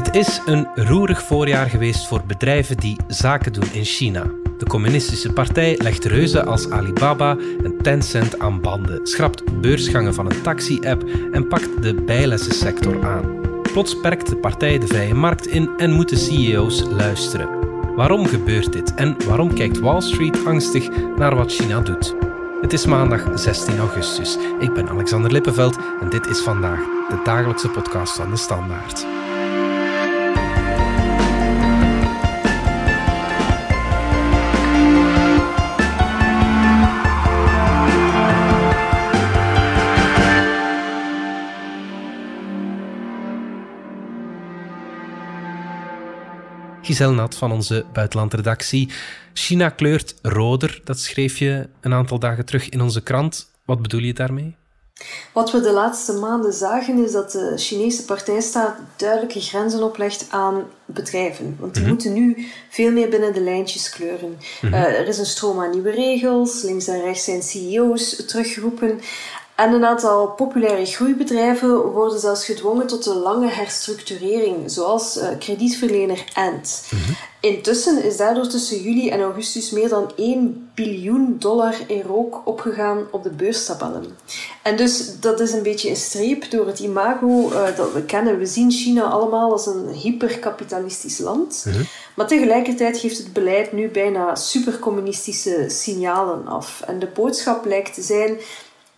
Het is een roerig voorjaar geweest voor bedrijven die zaken doen in China. De communistische partij legt reuzen als Alibaba en Tencent aan banden, schrapt beursgangen van een taxi-app en pakt de bijlessensector aan. Plots perkt de partij de vrije markt in en moeten CEO's luisteren. Waarom gebeurt dit en waarom kijkt Wall Street angstig naar wat China doet? Het is maandag 16 augustus. Ik ben Alexander Lippenveld en dit is vandaag de dagelijkse podcast van de Standaard. Giselle Nat van onze buitenlandredactie. China kleurt roder, dat schreef je een aantal dagen terug in onze krant. Wat bedoel je daarmee? Wat we de laatste maanden zagen is dat de Chinese partijstaat duidelijke grenzen oplegt aan bedrijven. Want die mhm. moeten nu veel meer binnen de lijntjes kleuren. Mhm. Eh, er is een stroom aan nieuwe regels. Links en rechts zijn CEO's teruggeroepen. En een aantal populaire groeibedrijven worden zelfs gedwongen tot een lange herstructurering, zoals uh, kredietverlener Ant. Mhm. Intussen is daardoor tussen juli en augustus meer dan 1 biljoen dollar in rook opgegaan op de beurstabellen. En dus dat is een beetje een streep door het imago uh, dat we kennen. We zien China allemaal als een hyperkapitalistisch land. Mhm. Maar tegelijkertijd geeft het beleid nu bijna supercommunistische signalen af. En de boodschap lijkt te zijn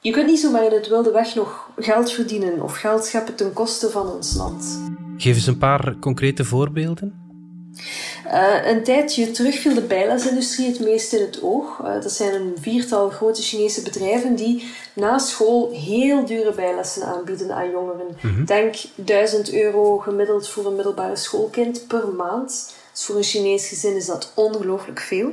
je kunt niet zomaar in het wilde weg nog geld verdienen of geld scheppen ten koste van ons land. Geef eens een paar concrete voorbeelden. Uh, een tijdje terug viel de bijlesindustrie het meest in het oog. Uh, dat zijn een viertal grote Chinese bedrijven die na school heel dure bijlessen aanbieden aan jongeren. Mhm. Denk 1000 euro gemiddeld voor een middelbare schoolkind per maand. Dus voor een Chinees gezin is dat ongelooflijk veel.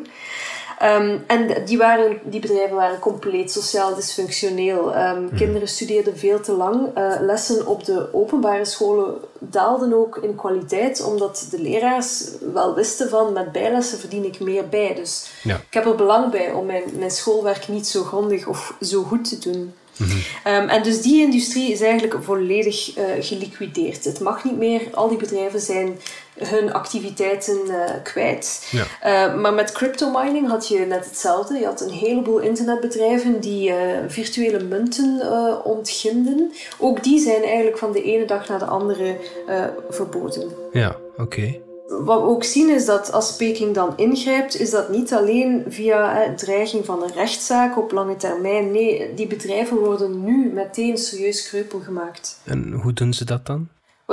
Ehm, en die, waren, die bedrijven waren compleet sociaal dysfunctioneel. Um, Kinderen studeerden veel te lang. Uh, lessen op de openbare scholen daalden ook in kwaliteit, omdat de leraars wel wisten van met bijlessen verdien ik meer bij. Dus ja. ik heb er belang bij om mijn, mijn schoolwerk niet zo grondig of zo goed te doen. Mhm. Ehm, en dus die industrie is eigenlijk volledig uh, geliquideerd. Het mag niet meer. Al die bedrijven zijn hun activiteiten uh, kwijt. Ja. Uh, maar met crypto mining had je net hetzelfde. Je had een heleboel internetbedrijven die virtuele munten ontginden. Ook die zijn eigenlijk van de ene dag naar de andere verboden. Ja, oké wat we ook zien is dat als Peking dan ingrijpt, is dat niet alleen via dreiging van een rechtszaak op lange termijn. Nee, die bedrijven worden nu meteen serieus kreupel gemaakt. En hoe doen ze dat dan?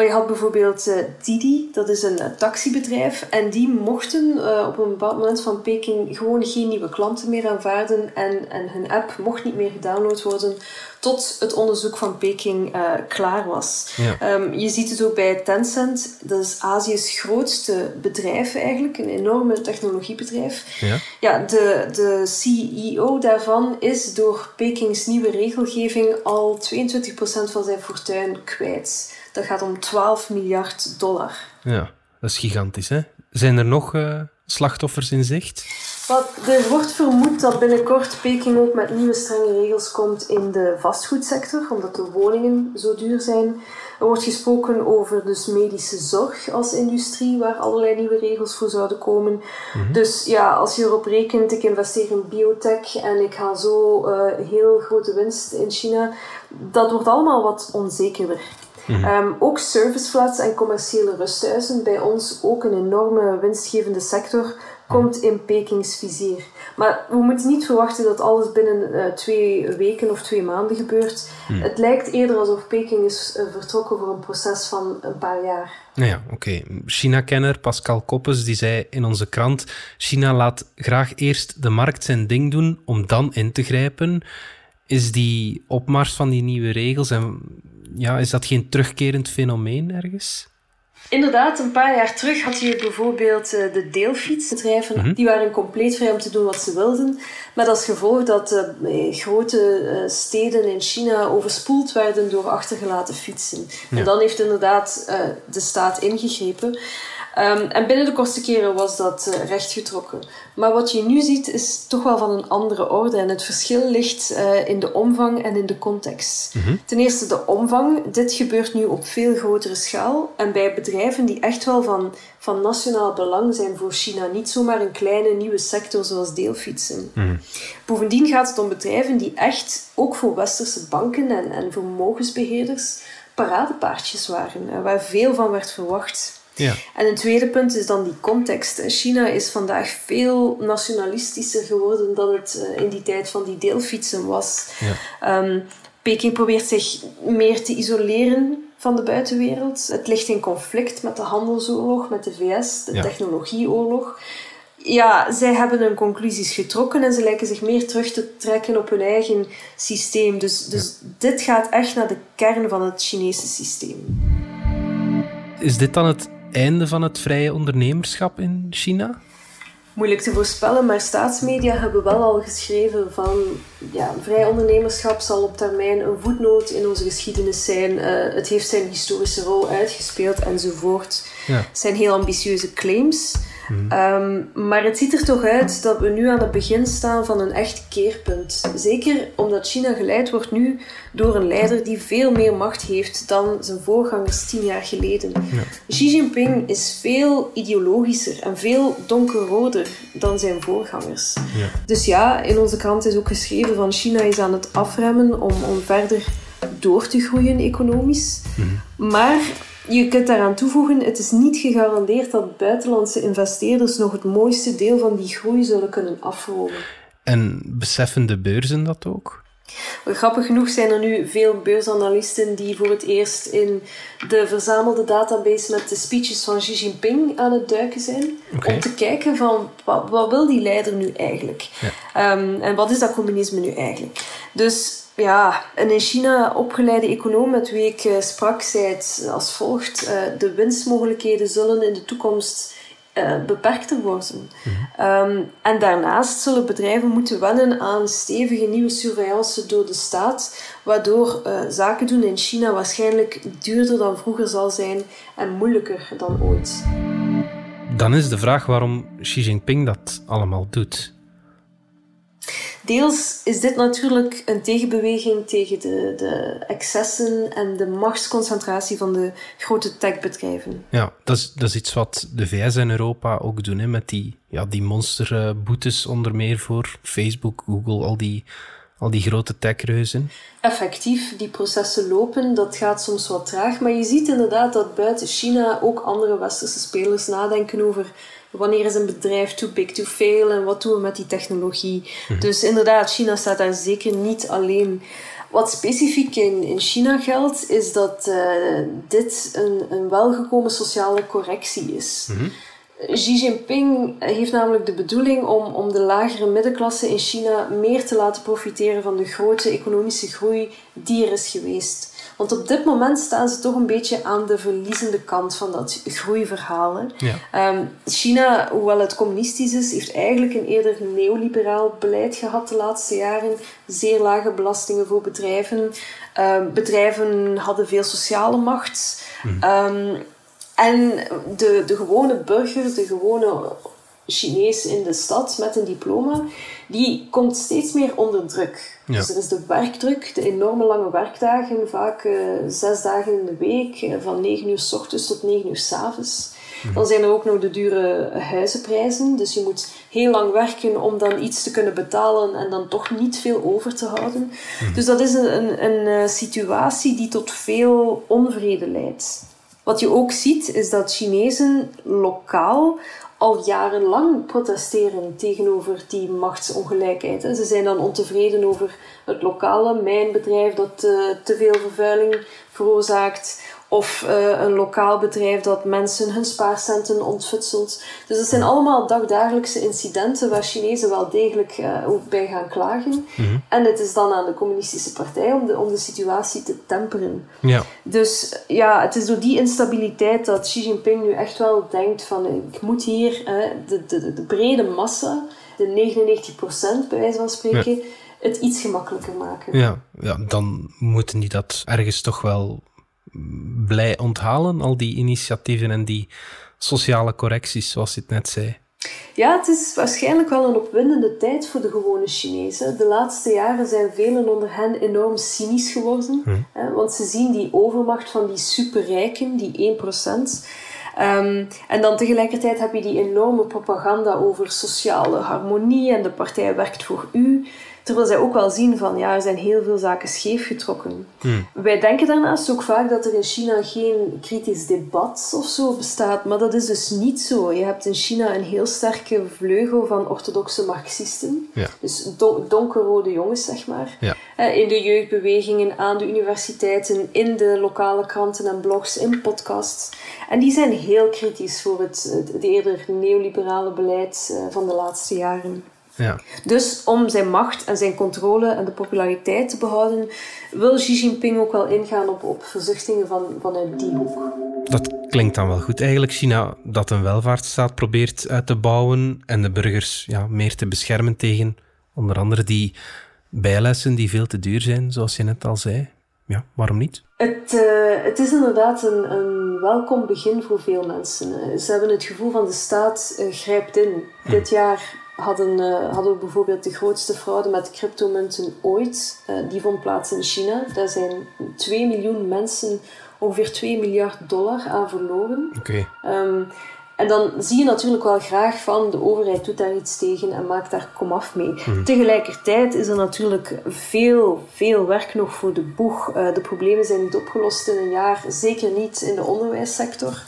Je had bijvoorbeeld uh, Didi, dat is een uh, taxibedrijf, en die mochten uh, op een bepaald moment van Peking gewoon geen nieuwe klanten meer aanvaarden en, en hun app mocht niet meer gedownload worden tot het onderzoek van Peking klaar was. Ja. Um, je ziet het ook bij Tencent, dat is Azië's grootste bedrijf eigenlijk, een enorme technologiebedrijf. Ja, ja de, de CEO daarvan is door Pekings nieuwe regelgeving al 22% van zijn fortuin kwijt. Dat gaat om 12 miljard dollar. Ja, dat is gigantisch, hè? Zijn er nog uh, slachtoffers in zicht? Wat, er wordt vermoed dat binnenkort Peking ook met nieuwe strenge regels komt in de vastgoedsector, omdat de woningen zo duur zijn. Er wordt gesproken over dus medische zorg als industrie, waar allerlei nieuwe regels voor zouden komen. Mhm. Dus ja, als je erop rekent, ik investeer in biotech en ik haal zo uh, heel grote winst in China, dat wordt allemaal wat onzekerder. Mm -hmm. ook serviceflats en commerciële rusthuizen, bij ons ook een enorme winstgevende sector, komt in Pekings vizier. Maar we moeten niet verwachten dat alles binnen uh, twee weken of twee maanden gebeurt. Mhm. Het lijkt eerder alsof Peking is uh, vertrokken voor een proces van een paar jaar. Nou ja, oké. China-kenner Pascal Koppes die zei in onze krant: China laat graag eerst de markt zijn ding doen om dan in te grijpen. Is die opmars van die nieuwe regels en ja, is dat geen terugkerend fenomeen ergens? Inderdaad, een paar jaar terug had je bijvoorbeeld eh, de deelfietsbedrijven. Mhm. Die waren compleet vrij om te doen wat ze wilden. Met als gevolg dat uh, grote uh, steden in China overspoeld werden door achtergelaten fietsen. En dan heeft inderdaad de staat ingegrepen. Ehm, en binnen de kortste keren was dat uh, rechtgetrokken. Maar wat je nu ziet is toch wel van een andere orde. En het verschil ligt uh, in de omvang en in de context. Mhm. Ten eerste de omvang. Dit gebeurt nu op veel grotere schaal. En bij bedrijven die echt wel van, van nationaal belang zijn voor China. Niet zomaar een kleine nieuwe sector zoals deelfietsen. Mhm. Bovendien gaat het om bedrijven die echt ook voor westerse banken en, en vermogensbeheerders paradepaardjes waren. eh, Waar veel van werd verwacht. Ja. En een tweede punt is dan die context. China is vandaag veel nationalistischer geworden dan het eh, in die tijd van die deelfietsen was. Ja. Ehm, Peking probeert zich meer te isoleren van de buitenwereld. Het ligt in conflict met de handelsoorlog met de VS, de Ja. technologieoorlog. Ja, zij hebben hun conclusies getrokken en ze lijken zich meer terug te trekken op hun eigen systeem. Dus, dus dit gaat echt naar de kern van het Chinese systeem. Is dit dan het einde van het vrije ondernemerschap in China? Moeilijk te voorspellen, maar staatsmedia hebben wel al geschreven van ja, vrij ondernemerschap zal op termijn een voetnoot in onze geschiedenis zijn. Eh, het heeft zijn historische rol uitgespeeld enzovoort. Ja. Het zijn heel ambitieuze claims. Ehm, maar het ziet er toch uit dat we nu aan het begin staan van een echt keerpunt. Zeker omdat China geleid wordt nu door een leider die veel meer macht heeft dan zijn voorgangers tien jaar geleden. Xi Jinping is veel ideologischer en veel donkerroder dan zijn voorgangers. Ja. Dus ja, in onze krant is ook geschreven van China is aan het afremmen om, om verder door te groeien economisch. Maar je kunt daaraan toevoegen, het is niet gegarandeerd dat buitenlandse investeerders nog het mooiste deel van die groei zullen kunnen afromen. En beseffen de beurzen dat ook? Grappig genoeg zijn er nu veel beursanalisten die voor het eerst in de verzamelde database met de speeches van Xi Jinping aan het duiken zijn. Om te kijken van wat, wat wil die leider nu eigenlijk? Ehm, en wat is dat communisme nu eigenlijk? Dus ja, een in China opgeleide econoom met wie ik eh, sprak, zei het als volgt. eh, de winstmogelijkheden zullen in de toekomst eh, beperkter worden. Ehm, en daarnaast zullen bedrijven moeten wennen aan stevige nieuwe surveillance door de staat, waardoor zaken doen in China waarschijnlijk duurder dan vroeger zal zijn en moeilijker dan ooit. Dan is de vraag waarom Xi Jinping dat allemaal doet. Deels is dit natuurlijk een tegenbeweging tegen de, de excessen en de machtsconcentratie van de grote techbedrijven. Ja, dat is, dat is iets wat de VS en Europa ook doen, hè, met die, ja, die monsterboetes onder meer voor Facebook, Google, al die, al die grote techreuzen. Effectief, die processen lopen, dat gaat soms wat traag, maar je ziet inderdaad dat buiten China ook andere westerse spelers nadenken over wanneer is een bedrijf too big to fail en wat doen we met die technologie. Dus inderdaad, China staat daar zeker niet alleen. Wat specifiek in, in China geldt, is dat eh, dit een, een welgekomen sociale correctie is. Xi Jinping heeft namelijk de bedoeling om, om de lagere middenklasse in China meer te laten profiteren van de grote economische groei die er is geweest. Want op dit moment staan ze toch een beetje aan de verliezende kant van dat groeiverhaal. Ja. Ehm, China, hoewel het communistisch is, heeft eigenlijk een eerder neoliberaal beleid gehad de laatste jaren. Zeer lage belastingen voor bedrijven. Ehm, bedrijven hadden veel sociale macht. Ehm, en de, de gewone burger, de gewone Chinees in de stad met een diploma, die komt steeds meer onder druk. Ja. Dus er is de werkdruk, de enorme lange werkdagen, vaak eh, zes dagen in de week, eh, van 9 uur s ochtends tot 9 uur s avonds. Dan zijn er ook nog de dure huizenprijzen. Dus je moet heel lang werken om dan iets te kunnen betalen en dan toch niet veel over te houden. Dus dat is een, een, een eh, situatie die tot veel onvrede leidt. Wat je ook ziet, is dat Chinezen lokaal al jarenlang protesteren tegenover die machtsongelijkheid. Ze zijn dan ontevreden over het lokale mijnbedrijf dat eh, te veel vervuiling veroorzaakt. Of eh, een lokaal bedrijf dat mensen hun spaarcenten ontfutselt. Dus dat zijn allemaal dagdagelijkse incidenten waar Chinezen wel degelijk eh, ook bij gaan klagen. En het is dan aan de communistische partij om de, om de situatie te temperen. Ja, Dus ja, het is door die instabiliteit dat Xi Jinping nu echt wel denkt van ik moet hier eh, de, de, de brede massa, de 99% bij wijze van spreken, het iets gemakkelijker maken. ja, ja, dan moeten die dat ergens toch wel blij onthalen, al die initiatieven en die sociale correcties, zoals je het net zei. Ja, het is waarschijnlijk wel een opwindende tijd voor de gewone Chinezen. De laatste jaren zijn velen onder hen enorm cynisch geworden. Hè, want ze zien die overmacht van die superrijken, die 1%. Um, en dan tegelijkertijd heb je die enorme propaganda over sociale harmonie en de partij werkt voor u. Terwijl zij ook wel zien van, ja, er zijn heel veel zaken scheef getrokken. Hmm. Wij denken daarnaast ook vaak dat er in China geen kritisch debat of zo bestaat, maar dat is dus niet zo. Je hebt in China een heel sterke vleugel van orthodoxe marxisten. Ja. Dus donkerrode jongens, zeg maar. Ja. Eh, in de jeugdbewegingen, aan de universiteiten, in de lokale kranten en blogs, in podcasts. En die zijn heel kritisch voor het, het, eerder neoliberale beleid eh, van de laatste jaren. Ja. Dus om zijn macht en zijn controle en de populariteit te behouden, wil Xi Jinping ook wel ingaan op, op verzuchtingen van, vanuit die hoek. Dat klinkt dan wel goed eigenlijk. China dat een welvaartsstaat probeert uit te bouwen en de burgers ja, meer te beschermen tegen onder andere die bijlessen die veel te duur zijn, zoals je net al zei. Ja, waarom niet? Het, uh, het is inderdaad een, een welkom begin voor veel mensen. Ze hebben het gevoel van de staat uh, grijpt in. Hm. Dit jaar hadden, uh, hadden we bijvoorbeeld de grootste fraude met cryptomunten ooit. Uh, die vond plaats in China. Daar zijn 2 miljoen mensen ongeveer 2 miljard dollar aan verloren. Okay. Um, en dan zie je natuurlijk wel graag van de overheid doet daar iets tegen en maakt daar komaf mee. Mm. Tegelijkertijd is er natuurlijk veel, veel werk nog voor de boeg. Uh, de problemen zijn niet opgelost in een jaar, zeker niet in de onderwijssector.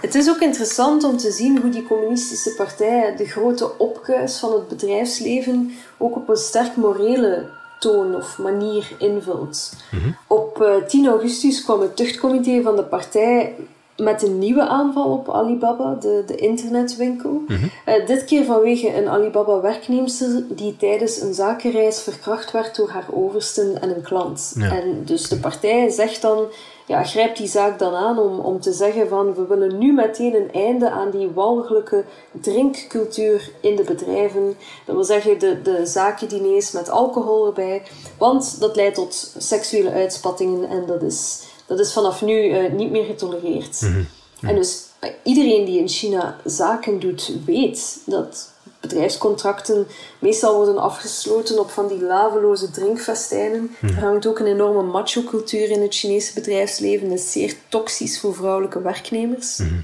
Het is ook interessant om te zien hoe die communistische partij de grote opkuis van het bedrijfsleven ook op een sterk morele toon of manier invult. Mhm. Op 10 eh, augustus kwam het tuchtcomité van de partij met een nieuwe aanval op Alibaba, de, de internetwinkel. Mhm. Eh, dit keer vanwege een Alibaba-werknemster die tijdens een zakenreis verkracht werd door haar oversten en een klant. En dus de partij zegt dan ja, grijpt die zaak dan aan om, om te zeggen van we willen nu meteen een einde aan die walgelijke drinkcultuur in de bedrijven. Dat wil zeggen de, de zakendiners met alcohol erbij, want dat leidt tot seksuele uitspattingen en dat is, dat is vanaf nu uh, niet meer getolereerd. Mhm. En dus iedereen die in China zaken doet, weet dat bedrijfscontracten meestal worden afgesloten op van die laveloze drinkfestijnen. Mhm. Er hangt ook een enorme macho-cultuur in het Chinese bedrijfsleven. Dat is zeer toxisch voor vrouwelijke werknemers. Mhm.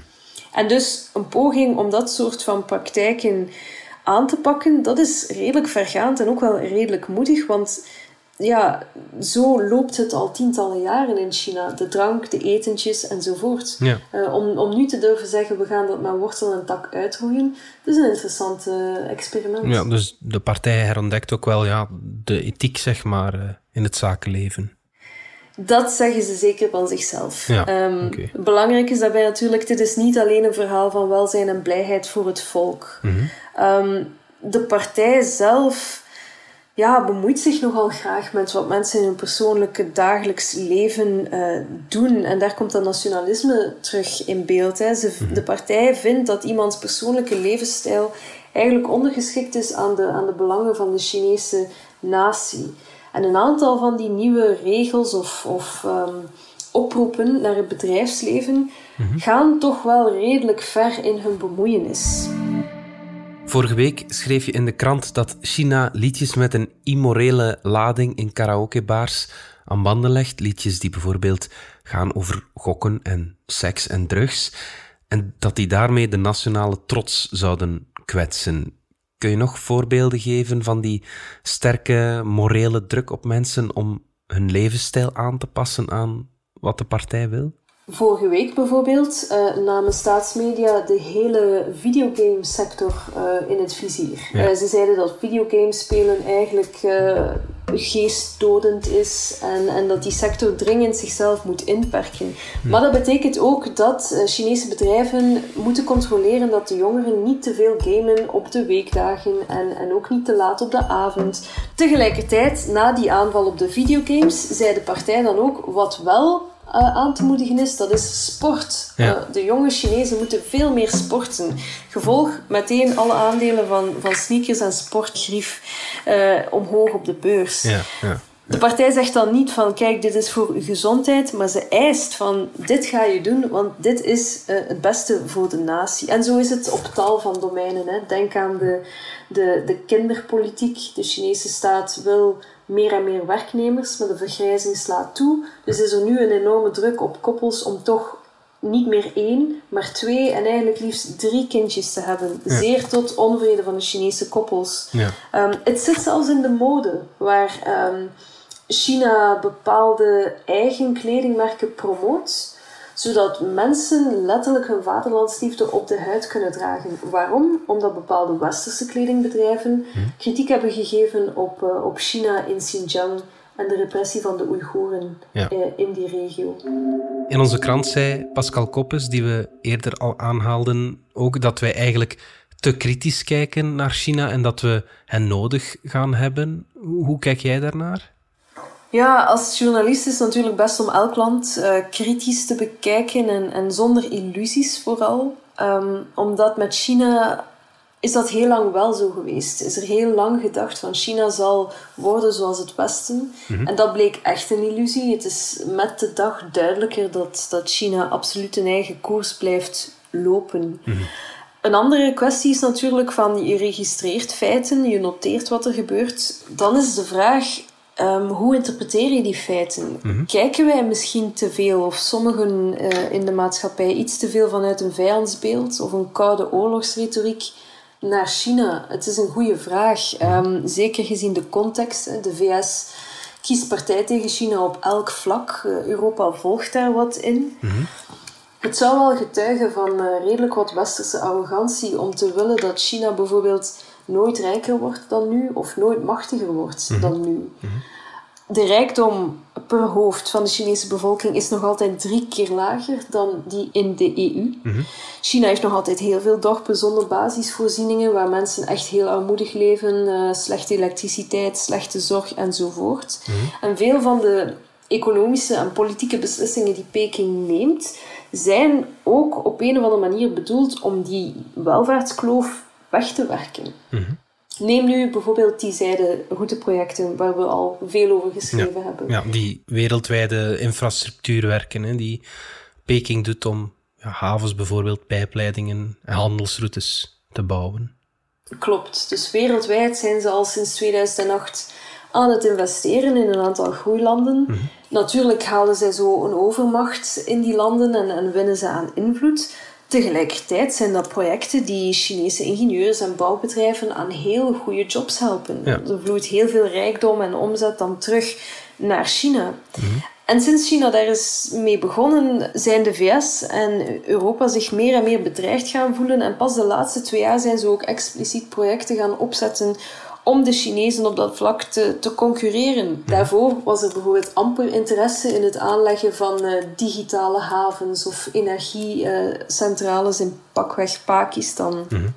En dus een poging om dat soort van praktijken aan te pakken, dat is redelijk vergaand en ook wel redelijk moedig, want ja, zo loopt het al tientallen jaren in China. De drank, de etentjes enzovoort. Ja. Uh, om, om nu te durven zeggen, we gaan dat met wortel en tak uitroeien, dat is een interessant uh, experiment. Ja, dus de partij herontdekt ook wel ja, de ethiek, zeg maar, uh, in het zakenleven. Dat zeggen ze zeker van zichzelf. Ja, um, okay. Belangrijk is daarbij natuurlijk, dit is niet alleen een verhaal van welzijn en blijheid voor het volk. Mm -hmm. um, de partij zelf ja, bemoeit zich nogal graag met wat mensen in hun persoonlijke dagelijks leven uh, doen. En daar komt dat nationalisme terug in beeld. Hè. Ze, mhm. de partij vindt dat iemands persoonlijke levensstijl eigenlijk ondergeschikt is aan de, aan de belangen van de Chinese natie. En een aantal van die nieuwe regels of, of um, oproepen naar het bedrijfsleven mhm. gaan toch wel redelijk ver in hun bemoeienis. Vorige week schreef je in de krant dat China liedjes met een immorele lading in karaokebars aan banden legt. Liedjes die bijvoorbeeld gaan over gokken en seks en drugs. En dat die daarmee de nationale trots zouden kwetsen. Kun je nog voorbeelden geven van die sterke morele druk op mensen om hun levensstijl aan te passen aan wat de partij wil? Vorige week bijvoorbeeld uh, namen staatsmedia de hele videogamesector uh, in het vizier. Uh, ze zeiden dat videogames spelen eigenlijk geestdodend is en, en dat die sector dringend zichzelf moet inperken. Hm. Maar dat betekent ook dat Chinese bedrijven moeten controleren dat de jongeren niet te veel gamen op de weekdagen en, en ook niet te laat op de avond. Tegelijkertijd, na die aanval op de videogames, zei de partij dan ook wat wel aan te moedigen is, dat is sport. Uh, de jonge Chinezen moeten veel meer sporten. Gevolg meteen alle aandelen van, van sneakers en sportgrief uh, omhoog op de beurs. Ja, ja. De partij zegt dan niet van kijk, dit is voor uw gezondheid, maar ze eist van dit ga je doen, want dit is uh, het beste voor de natie. En zo is het op tal van domeinen. Hè. Denk aan de, de, de kinderpolitiek. De Chinese staat wil meer en meer werknemers, maar de vergrijzing slaat toe. Dus is er nu een enorme druk op koppels om toch niet meer één, maar twee en eigenlijk liefst drie kindjes te hebben. Zeer tot onvrede van de Chinese koppels. Ja. Um, het zit zelfs in de mode, waar um, China bepaalde eigen kledingmerken promoot zodat mensen letterlijk hun vaderlandsliefde op de huid kunnen dragen. Waarom? Omdat bepaalde westerse kledingbedrijven hm. kritiek hebben gegeven op, uh, op China in Xinjiang en de repressie van de Oeigoeren ja. uh, in die regio. In onze krant zei Pascal Koppes, die we eerder al aanhaalden, ook dat wij eigenlijk te kritisch kijken naar China en dat we hen nodig gaan hebben. Hoe kijk jij daarnaar? Ja, als journalist is het natuurlijk best om elk land uh, kritisch te bekijken en, en zonder illusies vooral. Um, omdat met China is dat heel lang wel zo geweest. Is er heel lang gedacht van China zal worden zoals het Westen. Mhm. En dat bleek echt een illusie. Het is met de dag duidelijker dat, dat China absoluut een eigen koers blijft lopen. Mhm. Een andere kwestie is natuurlijk van je registreert feiten, je noteert wat er gebeurt. Dan is de vraag, Um, hoe interpreteer je die feiten? Mhm. Kijken wij misschien te veel, of sommigen uh, in de maatschappij, iets te veel vanuit een vijandsbeeld of een koude oorlogsretoriek naar China? Het is een goede vraag. Um, zeker gezien de context. De VS kiest partij tegen China op elk vlak. Uh, Europa volgt daar wat in. Mhm. Het zou wel getuigen van uh, redelijk wat westerse arrogantie om te willen dat China bijvoorbeeld nooit rijker wordt dan nu of nooit machtiger wordt mhm. dan nu. Mhm. De rijkdom per hoofd van de Chinese bevolking is nog altijd drie keer lager dan die in de EU. Mhm. China heeft nog altijd heel veel dorpen zonder basisvoorzieningen, waar mensen echt heel armoedig leven, uh, slechte elektriciteit, slechte zorg enzovoort. En veel van de economische en politieke beslissingen die Peking neemt, zijn ook op een of andere manier bedoeld om die welvaartskloof weg te werken. Mhm. Neem nu bijvoorbeeld die zijde routeprojecten waar we al veel over geschreven hebben. Ja, die wereldwijde infrastructuurwerken hè, die Peking doet om ja, havens bijvoorbeeld, pijpleidingen en handelsroutes te bouwen. Klopt. Dus wereldwijd zijn ze al sinds 2008 aan het investeren in een aantal groeilanden. Mhm. Natuurlijk halen zij zo een overmacht in die landen en, en winnen ze aan invloed. Tegelijkertijd zijn dat projecten die Chinese ingenieurs en bouwbedrijven aan heel goede jobs helpen. Er vloeit heel veel rijkdom en omzet dan terug naar China. En sinds China daar is mee begonnen, zijn de VS en Europa zich meer en meer bedreigd gaan voelen. En pas de laatste twee jaar zijn ze ook expliciet projecten gaan opzetten om de Chinezen op dat vlak te, te concurreren. Daarvoor was er bijvoorbeeld amper interesse in het aanleggen van uh, digitale havens of energiecentrales in pakweg Pakistan. Mhm.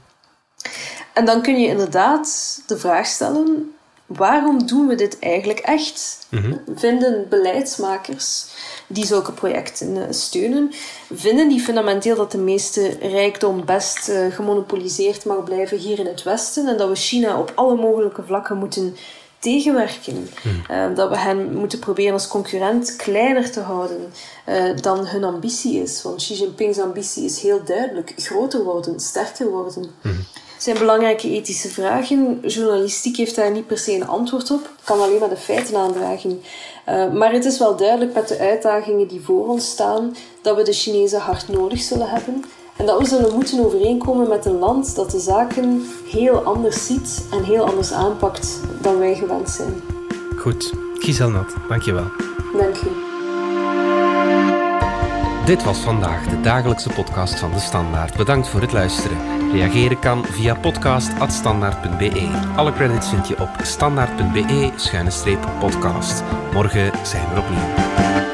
En dan kun je inderdaad de vraag stellen: waarom doen we dit eigenlijk echt? Mhm. Vinden beleidsmakers die zulke projecten eh, steunen, vinden die fundamenteel dat de meeste rijkdom best uh, gemonopoliseerd mag blijven hier in het Westen en dat we China op alle mogelijke vlakken moeten tegenwerken. Mhm. Eh, dat we hen moeten proberen als concurrent kleiner te houden dan hun ambitie is. Want Xi Jinping's ambitie is heel duidelijk: groter worden, sterker worden. Mhm zijn belangrijke ethische vragen. Journalistiek heeft daar niet per se een antwoord op. kan alleen maar de feiten aandragen. Uh, maar het is wel duidelijk met de uitdagingen die voor ons staan dat we de Chinezen hard nodig zullen hebben. En dat we zullen moeten overeenkomen met een land dat de zaken heel anders ziet en heel anders aanpakt dan wij gewend zijn. Goed, Giselnat, dankjewel. Dank je. Dit was vandaag de dagelijkse podcast van De Standaard. Bedankt voor het luisteren. Reageren kan via podcast.standaard.be. Alle credits vind je op standaard.be-podcast. Morgen zijn we opnieuw.